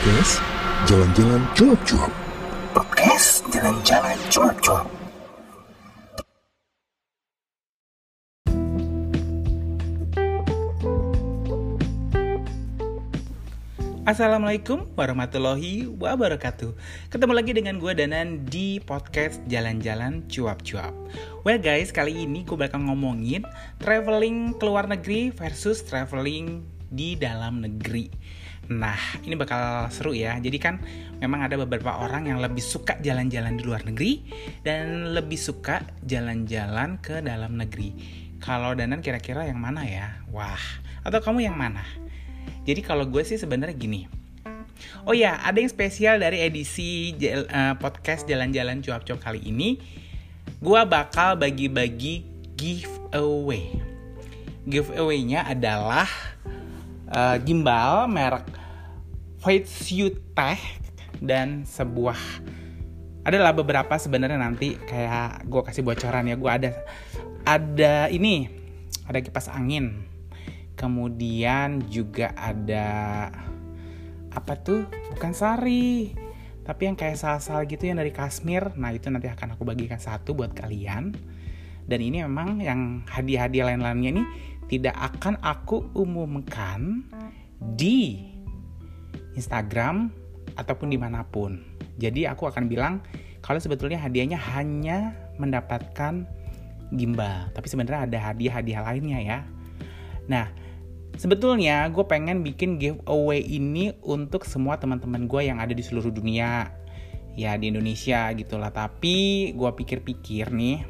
Podcast Jalan-Jalan Cuap-Cuap. Podcast Jalan-Jalan Cuap-Cuap. Assalamualaikum warahmatullahi wabarakatuh. Ketemu lagi dengan gue Danan di podcast Jalan-Jalan Cuap-Cuap. Well guys, kali ini gue bakal ngomongin Traveling ke luar negeri versus traveling di dalam negeri Nah, ini bakal seru ya. Jadi kan memang ada beberapa orang yang lebih suka jalan-jalan di luar negeri dan lebih suka jalan-jalan ke dalam negeri. Kalau Danan kira-kira yang mana ya? Wah, atau kamu yang mana? Jadi kalau gue sih sebenarnya gini. Oh ya, ada yang spesial dari edisi uh, podcast Jalan-Jalan Cuap-Cuap kali ini. Gue bakal bagi-bagi giveaway. Giveaway-nya adalah uh, gimbal merek Fitsu Tech dan sebuah adalah beberapa sebenarnya nanti kayak gue kasih bocoran ya gue ada ada ini ada kipas angin. Kemudian juga ada apa tuh? Bukan sari tapi yang kayak sal-sal gitu yang dari Kashmir nah itu nanti akan aku bagikan satu buat kalian. Dan ini memang yang hadiah-hadiah lain-lainnya ini tidak akan aku umumkan di Instagram ataupun di mana pun. Jadi aku akan bilang kalau sebetulnya hadiahnya hanya mendapatkan gimbal, tapi sebenarnya ada hadiah-hadiah lainnya ya. Nah, sebetulnya gue pengen bikin giveaway ini untuk semua teman-teman gue yang ada di seluruh dunia, ya di Indonesia gitulah. Tapi gue pikir-pikir nih,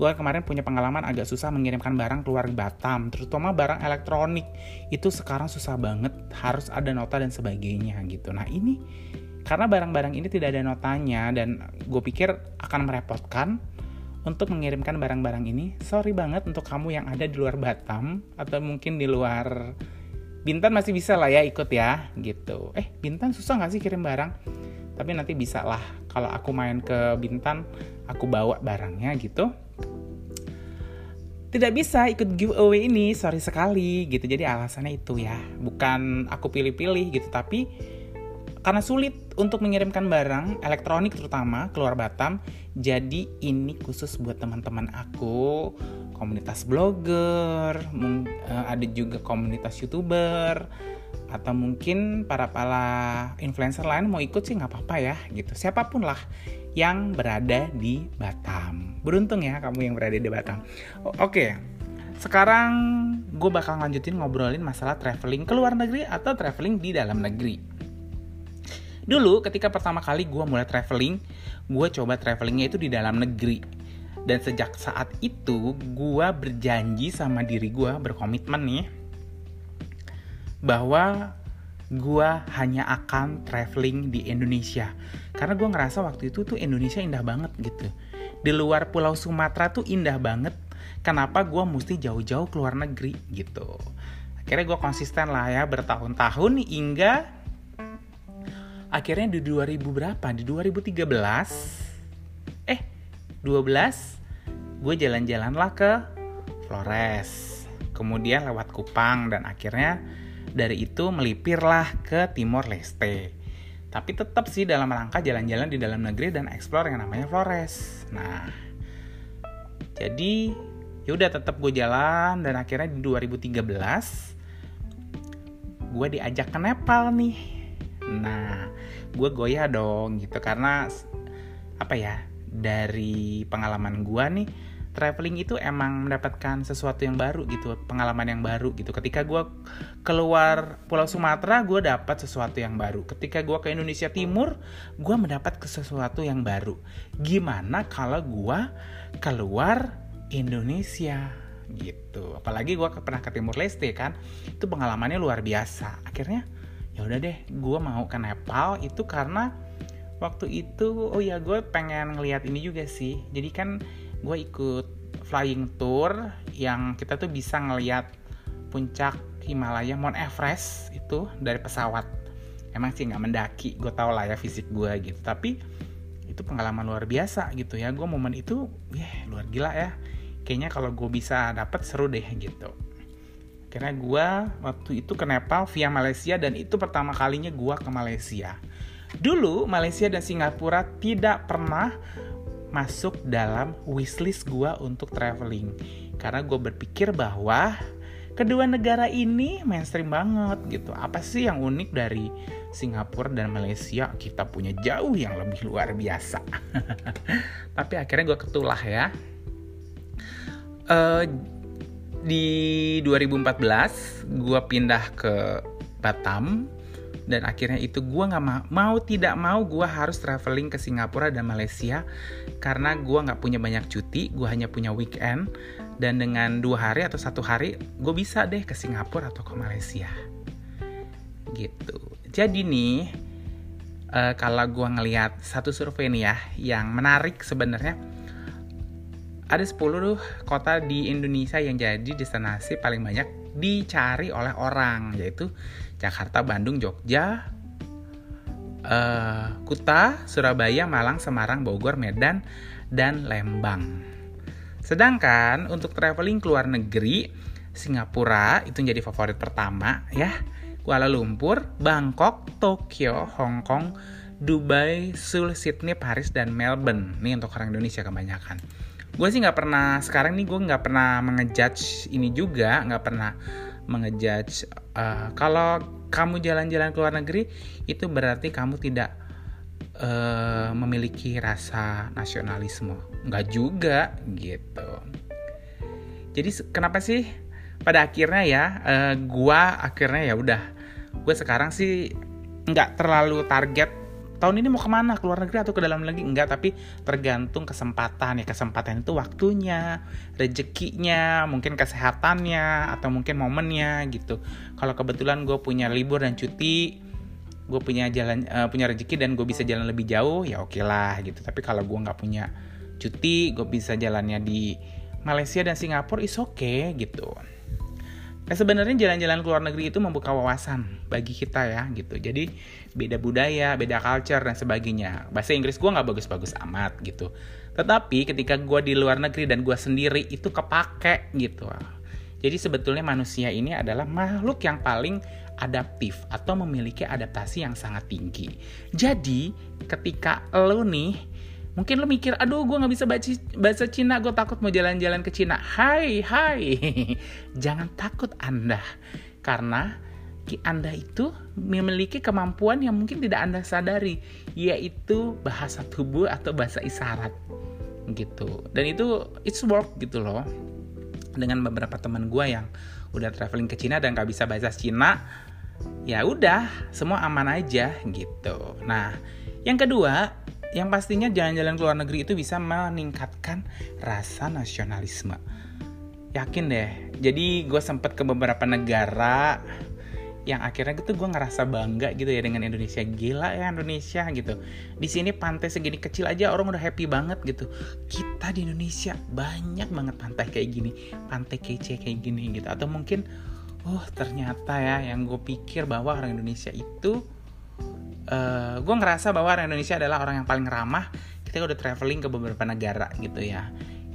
gue kemarin punya pengalaman agak susah mengirimkan barang keluar Batam, terutama barang elektronik itu sekarang susah banget, harus ada nota dan sebagainya gitu. Nah ini karena barang-barang ini tidak ada notanya dan gue pikir akan merepotkan untuk mengirimkan barang-barang ini. Sorry banget untuk kamu yang ada di luar Batam atau mungkin di luar Bintan masih bisa lah ya ikut ya gitu. Eh Bintan susah nggak sih kirim barang? Tapi nanti bisa lah kalau aku main ke Bintan aku bawa barangnya gitu tidak bisa ikut giveaway ini. Sorry sekali gitu. Jadi alasannya itu ya. Bukan aku pilih-pilih gitu. Tapi karena sulit untuk mengirimkan barang elektronik terutama keluar Batam jadi ini khusus buat teman-teman aku. Komunitas blogger eh, ada juga komunitas youtuber atau mungkin para para influencer lain mau ikut sih nggak apa-apa ya gitu siapa pun lah yang berada di Batam. Beruntung ya kamu yang berada di Batam. Oke, sekarang gue bakal lanjutin ngobrolin masalah traveling ke luar negeri atau traveling di dalam negeri. Dulu ketika pertama kali gue mulai traveling, gue coba travelingnya itu di dalam negeri. Dan sejak saat itu gue berjanji sama diri gue berkomitmen nih bahwa gue hanya akan traveling di Indonesia. Karena gue ngerasa waktu itu tuh Indonesia indah banget gitu. Di luar pulau Sumatera tuh indah banget. Kenapa gue mesti jauh-jauh ke luar negeri gitu. Akhirnya gue konsisten lah ya bertahun-tahun hingga akhirnya di 2000 berapa? Di 2013 eh 12 gue jalan-jalan lah ke Flores. Kemudian lewat Kupang dan akhirnya dari itu melipirlah ke Timor Leste. Tapi tetap sih dalam rangka jalan-jalan di dalam negeri dan explore yang namanya Flores. Nah, jadi yaudah tetap gue jalan dan akhirnya di 2013 gue diajak ke Nepal nih. Nah, gue goyah dong gitu karena apa ya dari pengalaman gue nih traveling itu emang mendapatkan sesuatu yang baru gitu, pengalaman yang baru gitu. Ketika gue keluar Pulau Sumatera, gue dapat sesuatu yang baru. Ketika gue ke Indonesia Timur, gue mendapat sesuatu yang baru. Gimana kalau gue keluar Indonesia gitu? Apalagi gue pernah ke Timur Leste kan, itu pengalamannya luar biasa. Akhirnya ya udah deh, gue mau ke Nepal itu karena waktu itu oh ya gue pengen ngeliat ini juga sih. Jadi kan gue ikut flying tour yang kita tuh bisa ngeliat puncak Himalaya Mount Everest itu dari pesawat. Emang sih nggak mendaki gue tau lah ya fisik gue gitu. Tapi itu pengalaman luar biasa gitu ya. Gue momen itu ya luar gila ya. Kayaknya kalau gue bisa dapet seru deh gitu. Karena gue waktu itu ke Nepal via Malaysia dan itu pertama kalinya gue ke Malaysia. Dulu Malaysia dan Singapura tidak pernah masuk dalam wishlist gue untuk traveling. Karena gue berpikir bahwa kedua negara ini mainstream banget gitu. Apa sih yang unik dari Singapura dan Malaysia? Kita punya jauh yang lebih luar biasa. Tapi akhirnya gue ketulah ya. Uh, di 2014 gue pindah ke Batam dan akhirnya itu gue nggak ma mau tidak mau gue harus traveling ke Singapura dan Malaysia karena gue nggak punya banyak cuti gue hanya punya weekend. Dan dengan dua hari atau satu hari gue bisa deh ke Singapura atau ke Malaysia. Gitu. Jadi nih uh, kalau gue ngelihat satu survei nih ya yang menarik sebenarnya ada 10 kota di Indonesia yang jadi destinasi paling banyak dicari oleh orang yaitu Jakarta, Bandung, Jogja, uh, Kuta, Surabaya, Malang, Semarang, Bogor, Medan, dan Lembang. Sedangkan untuk traveling ke luar negeri, Singapura itu jadi favorit pertama ya. Kuala Lumpur, Bangkok, Tokyo, Hong Kong, Dubai, Seoul, Sydney, Paris, dan Melbourne. Ini untuk orang Indonesia kebanyakan gue sih nggak pernah sekarang nih gue nggak pernah mengejudge ini juga nggak pernah mengejudge uh, kalau kamu jalan-jalan ke luar negeri itu berarti kamu tidak uh, memiliki rasa nasionalisme. Nggak juga gitu. Jadi kenapa sih pada akhirnya ya uh, gue akhirnya ya udah gue sekarang sih nggak terlalu target tahun ini mau ke mana? Ke luar negeri atau ke dalam negeri enggak tapi tergantung kesempatan ya. Kesempatan itu waktunya rezekinya mungkin kesehatannya atau mungkin momennya gitu. Kalau kebetulan gue punya libur dan cuti gue punya jalan uh, punya rezeki dan gue bisa jalan lebih jauh ya oke okay lah gitu. Tapi kalau gue nggak punya cuti gue bisa jalannya di Malaysia dan Singapura is oke okay, gitu Nah sebenarnya jalan-jalan ke luar negeri itu membuka wawasan bagi kita ya gitu. Jadi beda budaya, beda culture dan sebagainya. Bahasa Inggris gue nggak bagus-bagus amat gitu. Tetapi ketika gue di luar negeri dan gue sendiri itu kepake gitu. Jadi sebetulnya manusia ini adalah makhluk yang paling adaptif atau memiliki adaptasi yang sangat tinggi. Jadi ketika lo nih Mungkin lo mikir, aduh gue gak bisa baca bahasa Cina, gue takut mau jalan-jalan ke Cina. Hai, hai, jangan takut Anda. Karena Anda itu memiliki kemampuan yang mungkin tidak Anda sadari, yaitu bahasa tubuh atau bahasa isyarat. Gitu. Dan itu it's work gitu loh. Dengan beberapa teman gue yang udah traveling ke Cina dan gak bisa bahasa Cina, ya udah, semua aman aja gitu. Nah, yang kedua, yang pastinya jalan-jalan ke luar negeri itu bisa meningkatkan rasa nasionalisme. Yakin deh. Jadi gue sempet ke beberapa negara yang akhirnya gitu gue ngerasa bangga gitu ya dengan Indonesia. Gila ya Indonesia gitu. Di sini pantai segini kecil aja orang udah happy banget gitu. Kita di Indonesia banyak banget pantai kayak gini. Pantai kece kayak gini gitu. Atau mungkin oh ternyata ya yang gue pikir bahwa orang Indonesia itu uh, eh, gue ngerasa bahwa orang Indonesia adalah orang yang paling ramah. Kita udah traveling ke beberapa negara gitu ya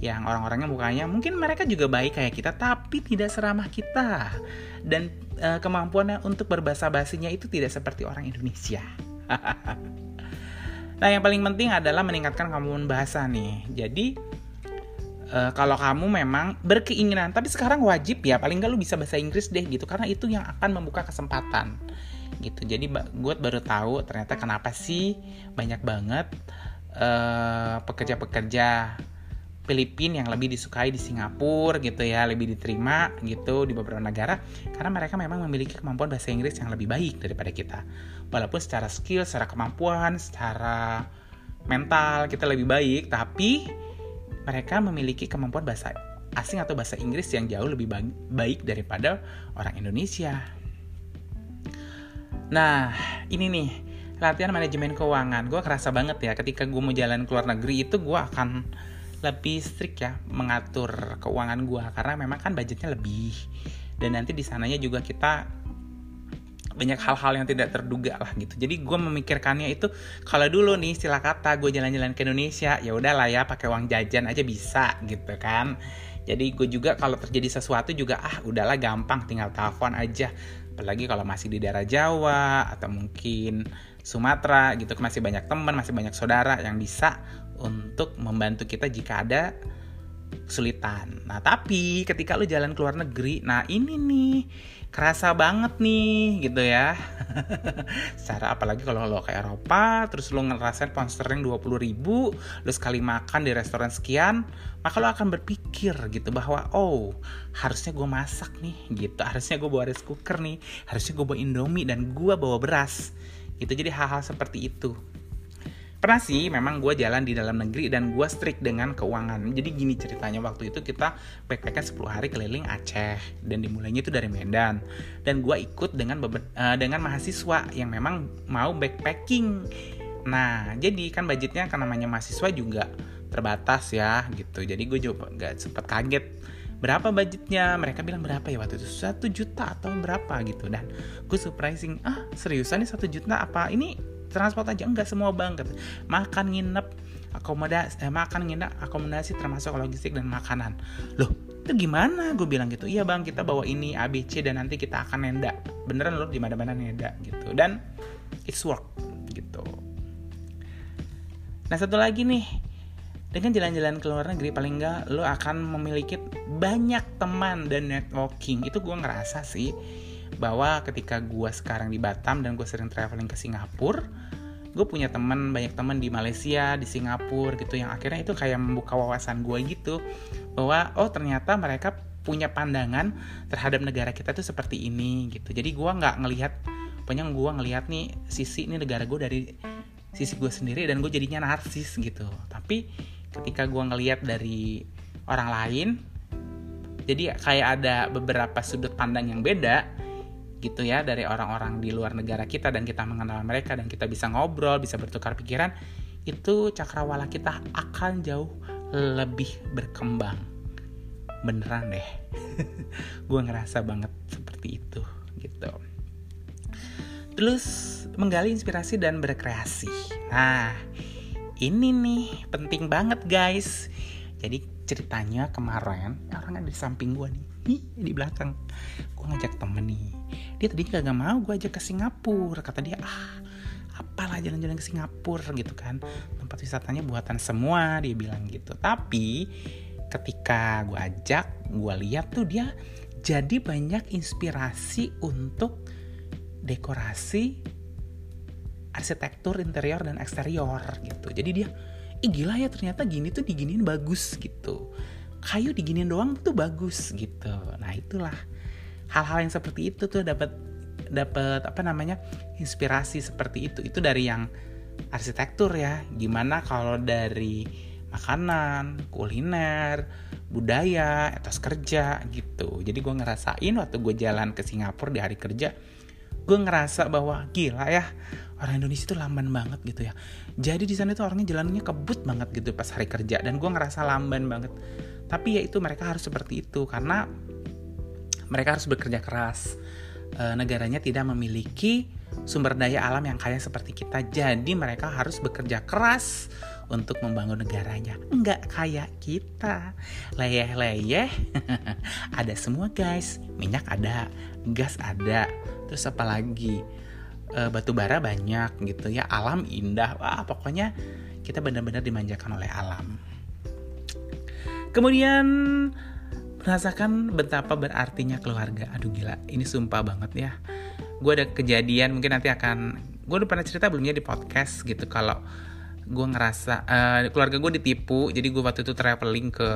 yang orang-orangnya mukanya mungkin mereka juga baik kayak kita tapi tidak seramah kita. Dan uh, kemampuannya untuk berbahasa basinya itu tidak seperti orang Indonesia. Nah yang paling penting adalah meningkatkan kemampuan bahasa nih. Jadi uh, kalau kamu memang berkeinginan tapi sekarang wajib ya paling nggak lu bisa bahasa Inggris deh gitu karena itu yang akan membuka kesempatan gitu. Jadi gue baru tahu ternyata kenapa sih banyak banget pekerja pekerja-pekerja Filipina yang lebih disukai di Singapura gitu ya lebih diterima gitu di beberapa negara karena mereka memang memiliki kemampuan bahasa Inggris yang lebih baik daripada kita. Walaupun secara skill secara kemampuan secara mental kita lebih baik tapi mereka memiliki kemampuan bahasa asing atau bahasa Inggris yang jauh lebih baik daripada orang Indonesia Nah, ini nih latihan manajemen keuangan. Gue kerasa banget ya ketika gue mau jalan ke luar negeri itu gue akan lebih strict ya mengatur keuangan gue karena memang kan budgetnya lebih dan nanti di sananya juga kita banyak hal-hal yang tidak terduga lah gitu. Jadi gue memikirkannya itu kalau dulu nih istilah kata gue jalan-jalan ke Indonesia ya udahlah ya pakai uang jajan aja bisa gitu kan. jadi gue juga kalau terjadi sesuatu juga ah udahlah gampang tinggal telepon aja apalagi kalau masih di daerah Jawa atau mungkin Sumatera gitu masih banyak teman masih banyak saudara yang bisa untuk membantu kita jika ada kesulitan. Nah, tapi ketika lu jalan ke luar negeri, nah ini nih kerasa banget nih gitu ya. Secara apalagi kalau lo ke Eropa terus lo ngerasain pound dua 20 ribu lo sekali makan di restoran sekian maka lo akan berpikir gitu bahwa oh harusnya gue masak nih gitu. Harusnya gue bawa rice cooker nih harusnya gue bawa indomie dan gue bawa beras gitu. Jadi hal-hal seperti itu pernah sih memang gue jalan di dalam negeri dan gue strict dengan keuangan. Jadi gini ceritanya waktu itu kita backpackan 10 hari keliling Aceh dan dimulainya itu dari Medan. Dan gue ikut dengan uh, dengan mahasiswa yang memang mau backpacking. Nah jadi kan budgetnya kan namanya mahasiswa juga terbatas ya gitu. Jadi gue juga gak sempet kaget berapa budgetnya? Mereka bilang berapa ya? Waktu itu satu juta atau berapa? Gitu. Dan gue surprising ah seriusan nih satu juta? Apa ini transport aja. Enggak semua banget makan nginep akomodasi eh, makan nginep akomodasi termasuk logistik dan makanan. Loh itu gimana? Gue bilang gitu. Iya bang kita bawa ini ABC dan nanti kita akan nenda. Beneran loh di mana mana nenda gitu. Dan it's work gitu. Nah satu lagi nih. Dengan jalan-jalan ke luar negeri paling enggak lo akan memiliki banyak teman dan networking. Itu gue ngerasa sih bahwa ketika gue sekarang di Batam dan gue sering traveling ke Singapura gue punya teman banyak teman di Malaysia di Singapura gitu yang akhirnya itu kayak membuka wawasan gue gitu bahwa oh ternyata mereka punya pandangan terhadap negara kita tuh seperti ini gitu. Jadi gue nggak ngelihat pokoknya gue ngelihat nih sisi ini negara gue dari sisi gue sendiri dan gue jadinya narsis gitu. Tapi ketika gue ngelihat dari orang lain jadi kayak ada beberapa sudut pandang yang beda gitu ya dari orang-orang di luar negara kita dan kita mengenal mereka dan kita bisa ngobrol, bisa bertukar pikiran, itu cakrawala kita akan jauh lebih berkembang. Beneran deh. gue ngerasa banget seperti itu gitu. Terus menggali inspirasi dan berkreasi. Nah, ini nih penting banget guys. Jadi ceritanya kemarin orang ada di samping gue nih. Di belakang. Gue ngajak temen nih. Dia tadi gak mau gue ajak ke Singapura. Kata dia ah apalah jalan-jalan ke Singapura gitu kan. Tempat wisatanya buatan semua dia bilang gitu. Tapi ketika gue ajak gue lihat tuh dia jadi banyak inspirasi untuk dekorasi arsitektur interior dan eksterior gitu. Jadi dia ih gila ya ternyata gini tuh diginiin bagus gitu. Kayu diginiin doang tuh bagus gitu. Nah itulah hal-hal yang seperti itu tuh dapat dapat apa namanya inspirasi seperti itu. Itu dari yang arsitektur ya. Gimana kalau dari makanan kuliner budaya etos kerja gitu. Jadi gue ngerasain waktu gue jalan ke Singapura di hari kerja gue ngerasa bahwa gila ya orang Indonesia itu lamban banget gitu ya. Jadi di sana itu orangnya jalannya kebut banget gitu pas hari kerja. Dan gue ngerasa lamban banget. Tapi ya itu mereka harus seperti itu. Karena mereka harus bekerja keras. E, negaranya tidak memiliki sumber daya alam yang kaya seperti kita. Jadi mereka harus bekerja keras untuk membangun negaranya. Nggak kayak kita. Leyeh-leyeh. Ada semua guys. Minyak ada gas ada. Terus apa lagi e, batu bara banyak gitu ya alam indah wah pokoknya kita benar-benar dimanjakan oleh alam Kemudian merasakan betapa berartinya keluarga. Aduh gila, ini sumpah banget ya. Gue ada kejadian, mungkin nanti akan... Gue udah pernah cerita belumnya di podcast gitu. Kalau gue ngerasa uh, keluarga gue ditipu jadi gue waktu itu traveling ke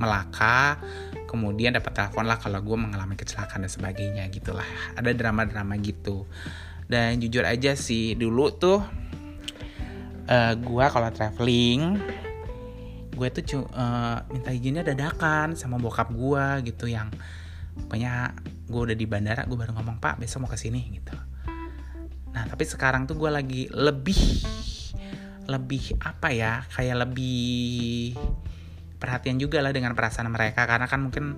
Melaka kemudian dapat telepon lah kalau gue mengalami kecelakaan dan sebagainya gitulah ada drama-drama gitu dan jujur aja sih dulu tuh uh, eh, gue kalau traveling gue tuh uh, minta izinnya dadakan sama bokap gue gitu yang pokoknya gue udah di bandara gue baru ngomong pak besok mau ke sini gitu. Nah tapi sekarang tuh gue lagi lebih lebih apa ya kayak lebih perhatian juga lah dengan perasaan mereka. Karena kan mungkin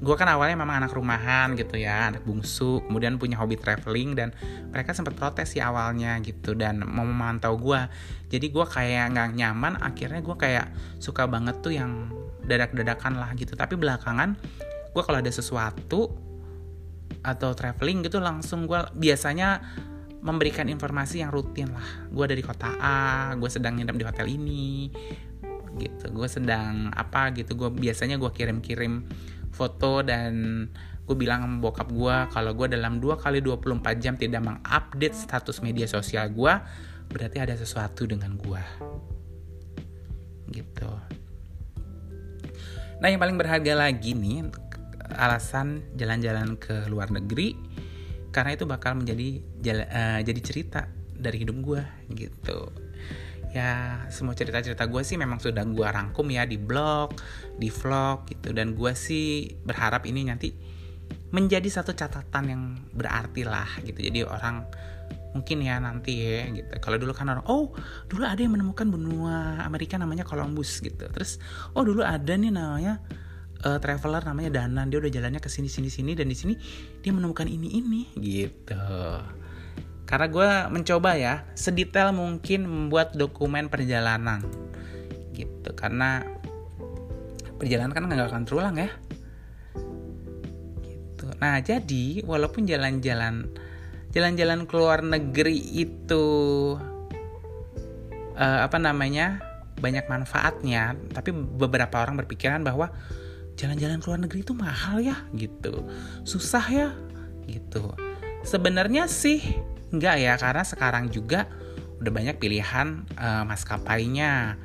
gue kan awalnya memang anak rumahan gitu ya anak bungsu kemudian punya hobi traveling dan mereka sempat protes sih awalnya gitu dan mau memantau gue jadi gue kayak nggak nyaman akhirnya gue kayak suka banget tuh yang dadak-dadakan lah gitu. Tapi belakangan gue kalau ada sesuatu atau traveling gitu langsung gue biasanya memberikan informasi yang rutin lah. Gue dari kota A gue sedang nginep di hotel ini gitu gue sedang apa gitu gue biasanya gue kirim-kirim foto dan gue bilang sama bokap gue kalau gue dalam 2 kali 24 jam tidak mengupdate status media sosial gue berarti ada sesuatu dengan gue gitu. Nah yang paling berharga lagi nih alasan jalan-jalan ke luar negeri karena itu bakal menjadi jala, uh, jadi cerita dari hidup gue gitu ya semua cerita-cerita gue sih memang sudah gue rangkum ya di blog di vlog gitu. Dan gue sih berharap ini nanti menjadi satu catatan yang berarti lah gitu. Jadi orang mungkin ya nanti ya gitu. Kalau dulu kan orang oh dulu ada yang menemukan benua Amerika namanya Columbus gitu. Terus oh dulu ada nih namanya uh, traveler namanya Danan. Dia udah jalannya ke sini sini sini dan di sini dia menemukan ini ini gitu karena gue mencoba ya sedetail mungkin membuat dokumen perjalanan. Gitu karena perjalanan kan nggak akan terulang ya. Gitu. Nah jadi walaupun jalan-jalan jalan-jalan ke luar negeri itu uh, apa namanya banyak manfaatnya tapi beberapa orang berpikiran bahwa jalan-jalan ke luar negeri itu mahal ya gitu. Susah ya gitu. Sebenarnya sih enggak ya karena sekarang juga udah banyak pilihan uh, maskapainya.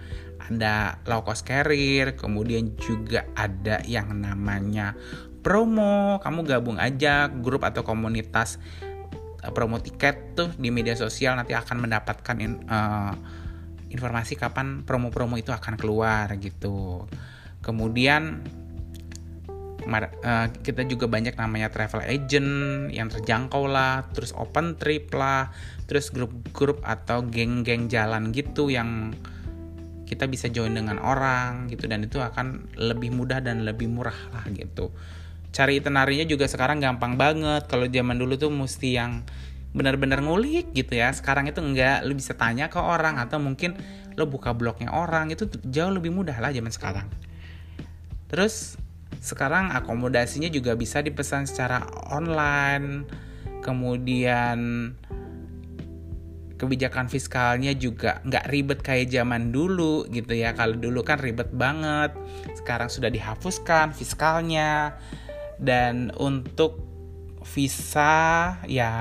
Ada low cost carrier kemudian juga ada yang namanya promo. Kamu gabung aja grup atau komunitas uh, promo tiket tuh di media sosial nanti akan mendapatkan in, uh, informasi kapan promo-promo itu akan keluar gitu. Kemudian uh, kita juga banyak namanya travel agent yang terjangkau lah, terus open trip lah, terus grup-grup atau geng-geng jalan gitu yang kita bisa join dengan orang gitu dan itu akan lebih mudah dan lebih murah lah gitu. Cari itinerary juga sekarang gampang banget. Kalau zaman dulu tuh mesti yang benar-benar ngulik gitu ya. Sekarang itu enggak, lu bisa tanya ke orang atau mungkin lo buka blognya orang itu jauh lebih mudah lah zaman sekarang. Terus sekarang akomodasinya juga bisa dipesan secara online. Kemudian kebijakan fiskalnya juga nggak ribet kayak zaman dulu gitu ya. Kalau dulu kan ribet banget. Sekarang sudah dihapuskan fiskalnya. Dan untuk visa ya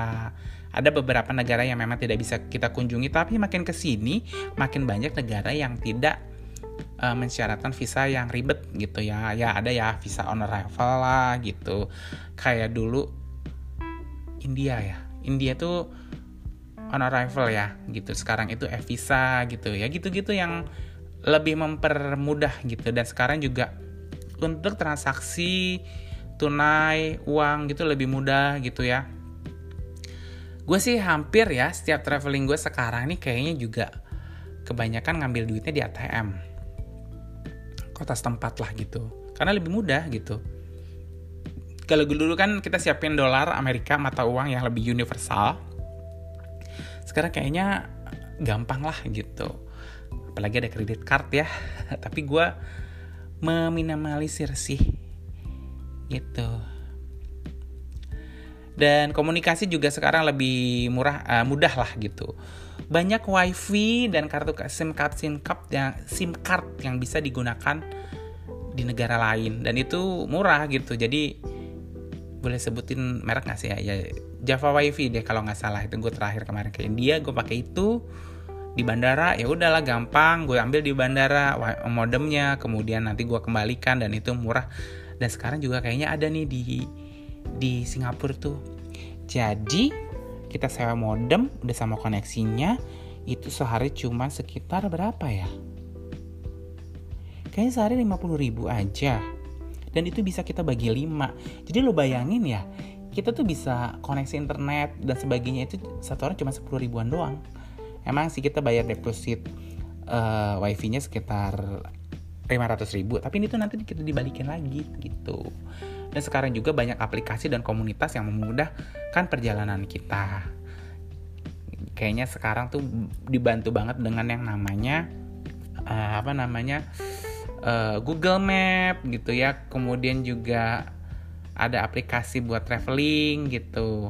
ada beberapa negara yang memang tidak bisa kita kunjungi. Tapi makin ke sini makin banyak negara yang tidak uh, mensyaratkan visa yang ribet gitu ya. Ya ada ya visa on arrival lah gitu. Kayak dulu India ya. India tuh on arrival ya gitu. Sekarang itu e visa gitu ya. Gitu-gitu yang lebih mempermudah gitu. Dan sekarang juga untuk transaksi tunai uang gitu lebih mudah gitu ya. Gue sih hampir ya setiap traveling gue sekarang ini kayaknya juga kebanyakan ngambil duitnya di ATM kota setempat lah gitu. Karena lebih mudah gitu. Kalau dulu kan kita siapin dolar Amerika mata uang yang lebih universal. Sekarang kayaknya gampang lah gitu. Apalagi ada kredit card ya. Tapi gue meminimalisir sih gitu. Dan komunikasi juga sekarang lebih murah uh, mudah lah gitu banyak wifi dan kartu SIM card SIM card yang SIM card yang bisa digunakan di negara lain. Dan itu murah gitu. Jadi boleh sebutin merek nggak sih ya, ya Java wifi deh kalau nggak salah. Itu gue terakhir kemarin ke India gue pakai itu. Di bandara ya udahlah gampang. Gue ambil di bandara modemnya kemudian nanti gue kembalikan dan itu murah. Dan sekarang juga kayaknya ada nih di di Singapura tuh. Jadi kita sewa modem udah sama koneksinya itu sehari cuma sekitar berapa ya? Kayaknya sehari 50 ribu aja. Dan itu bisa kita bagi 5 jadi lo bayangin ya kita tuh bisa koneksi internet dan sebagainya itu satu orang cuma 10 ribuan doang. Emang sih kita bayar deposit uh, wifi nya sekitar 500 ribu tapi ini tuh nanti kita dibalikin lagi gitu dan sekarang juga banyak aplikasi dan komunitas yang memudahkan perjalanan kita. Kayaknya sekarang tuh dibantu banget dengan yang namanya uh, apa namanya uh, Google Map gitu ya. Kemudian juga ada aplikasi buat traveling gitu.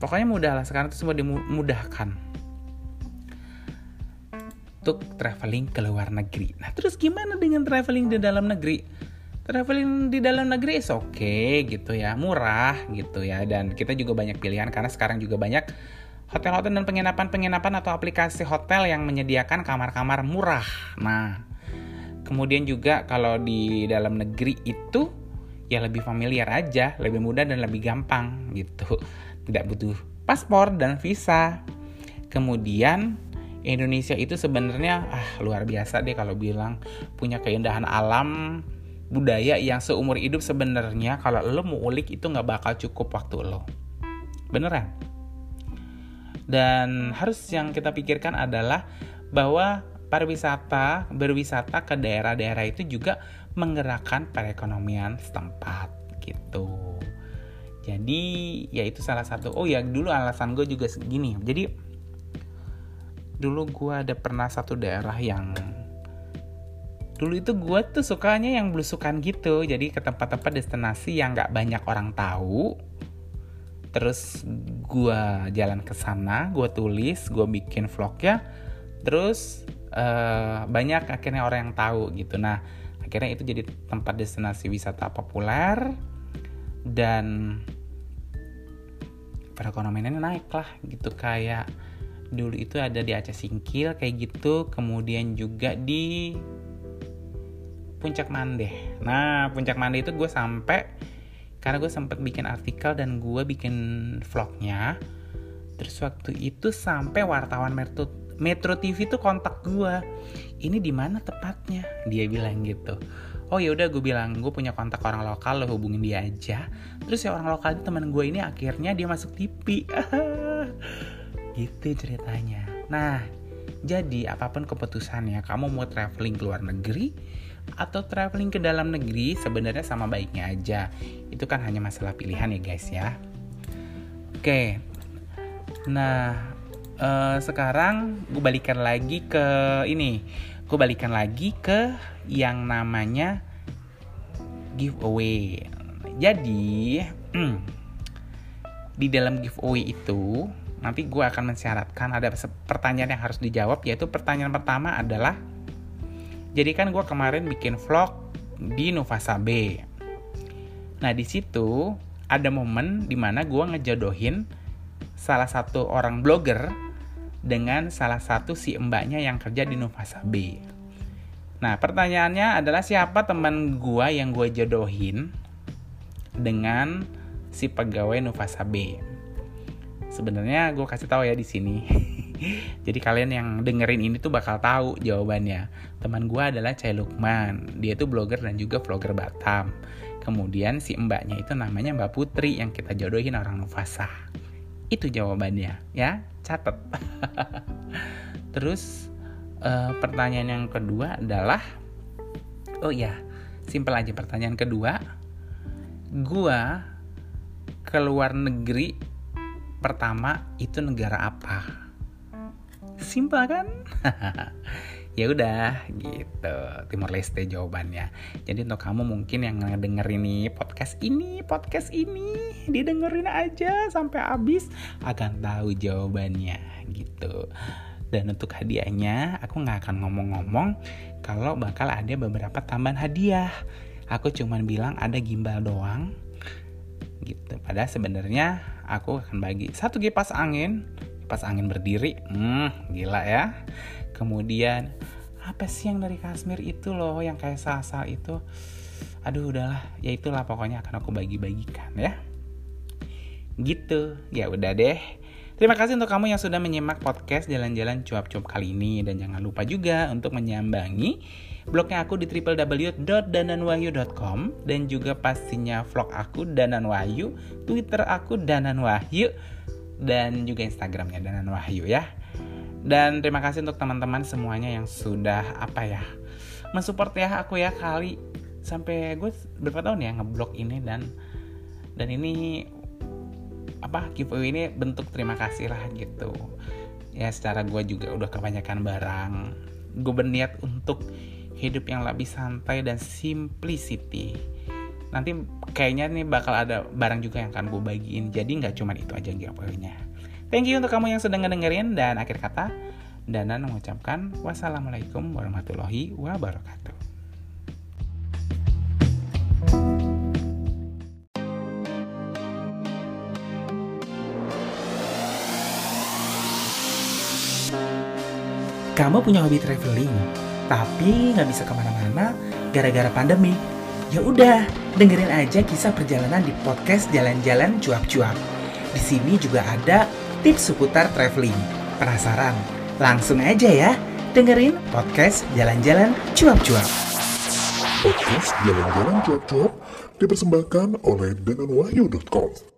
Pokoknya mudah lah. Sekarang itu semua dimudahkan. Untuk traveling ke luar negeri. Nah, terus gimana dengan traveling di dalam negeri? Traveling di dalam negeri is oke okay, gitu ya, murah gitu ya, dan kita juga banyak pilihan karena sekarang juga banyak hotel-hotel dan penginapan-penginapan atau aplikasi hotel yang menyediakan kamar-kamar murah. Nah, kemudian juga kalau di dalam negeri itu ya lebih familiar aja, lebih mudah dan lebih gampang gitu. Tidak butuh paspor dan visa. Kemudian Indonesia itu sebenarnya ah luar biasa deh kalau bilang punya keindahan alam budaya yang seumur hidup sebenarnya kalau lo mau ulik itu nggak bakal cukup waktu lo. Beneran. Dan harus yang kita pikirkan adalah bahwa pariwisata berwisata ke daerah-daerah itu juga menggerakkan perekonomian setempat gitu. Jadi ya itu salah satu oh ya dulu alasan gue juga segini jadi dulu gue ada pernah satu daerah yang dulu itu gue tuh sukanya yang belusukan gitu. Jadi ke tempat-tempat destinasi yang nggak banyak orang tahu. Terus gue jalan ke sana gue tulis gue bikin vlognya. Terus uh, banyak akhirnya orang yang tahu gitu. Nah akhirnya itu jadi tempat destinasi wisata populer. Dan perekonomiannya naik lah gitu. Kayak dulu itu ada di Aceh Singkil kayak gitu. Kemudian juga di Puncak Mandeh nah Puncak Mandeh itu gue sampai karena gue sempat bikin artikel dan gue bikin vlognya. Terus waktu itu sampai wartawan Metro Metro TV tuh kontak gue ini di mana tepatnya? Dia bilang gitu. Oh ya udah gue bilang gue punya kontak orang lokal lo hubungin dia aja. Terus ya orang lokal teman gue ini akhirnya dia masuk TV Gitu ceritanya. Nah, jadi apa pun keputusannya, kamu mau traveling ke luar negeri atau traveling ke dalam negeri sebenarnya sama baiknya aja. Itu kan hanya masalah pilihan ya guys ya. Oke. Nah, uh, sekarang gue balikan lagi ke ini. Gue balikan lagi ke yang namanya giveaway. Jadi, di dalam giveaway itu nanti gue akan mensyaratkan ada pertanyaan yang harus dijawab yaitu pertanyaan pertama adalah jadi kan gue kemarin bikin vlog di Novasa B nah di situ ada momen di mana gue ngejodohin salah satu orang blogger dengan salah satu si mbaknya yang kerja di Novasa B nah pertanyaannya adalah siapa teman gue yang gue jodohin dengan si pegawai Novasa B sebenarnya gue kasih tahu ya di sini jadi kalian yang dengerin ini tuh bakal tahu jawabannya. Teman gue adalah Cai Lukman. Dia tuh blogger dan juga vlogger Batam. Kemudian si mbaknya itu namanya Mbak Putri yang kita jodohin orang Novasa itu jawabannya ya. Catet. Terus uh, pertanyaan yang kedua adalah oh ya simpel aja pertanyaan kedua. Gue keluar negeri pertama itu negara apa? Simpel kan? ya udah gitu. Timor Leste jawabannya. Jadi untuk kamu mungkin yang ngedenger ini podcast ini podcast ini didengerin aja sampai habis akan tahu jawabannya gitu. Dan untuk hadiahnya aku nggak akan ngomong-ngomong kalau bakal ada beberapa tambahan hadiah. Aku cuman bilang ada gimbal doang gitu. Padahal sebenarnya aku akan bagi satu kipas angin kipas angin berdiri hmm gila ya. Kemudian apa sih yang dari Kashmir itu loh yang kayak sasa itu? Aduh udahlah. Ya itulah pokoknya akan aku bagi-bagikan ya. Gitu. Ya udah deh. Terima kasih untuk kamu yang sudah menyimak podcast Jalan-Jalan Cuap-Cuap kali ini. Dan jangan lupa juga untuk menyambangi blognya aku di www.dananwahyu.com Dan juga pastinya vlog aku Danan Wahyu Twitter aku Danan Wahyu Dan juga Instagramnya Danan Wahyu ya. Dan terima kasih untuk teman-teman semuanya yang sudah apa ya Mensupport ya aku ya kali Sampai gue berapa tahun ya ngeblog ini dan dan ini apa giveaway ini bentuk terima kasih lah gitu. Ya secara gue juga udah kebanyakan barang. Gue berniat untuk hidup yang lebih santai dan simplicity. Nanti kayaknya nih bakal ada barang juga yang akan gue bagiin. Jadi nggak cuma itu aja giveaway-nya. Thank you untuk kamu yang sedang ngedengerin dan akhir kata Danan mengucapkan wassalamualaikum warahmatullahi wabarakatuh. Kamu punya hobi traveling, tapi nggak bisa ke mana-mana gara-gara pandemi. Ya udah, dengerin aja kisah perjalanan di podcast Jalan-Jalan Cuap-Cuap. Di sini juga ada tips seputar traveling. Penasaran? Langsung aja ya, dengerin podcast Jalan-Jalan Cuap-Cuap. Podcast Jalan-Jalan Cuap-Cuap dipersembahkan oleh denganwahyu.com.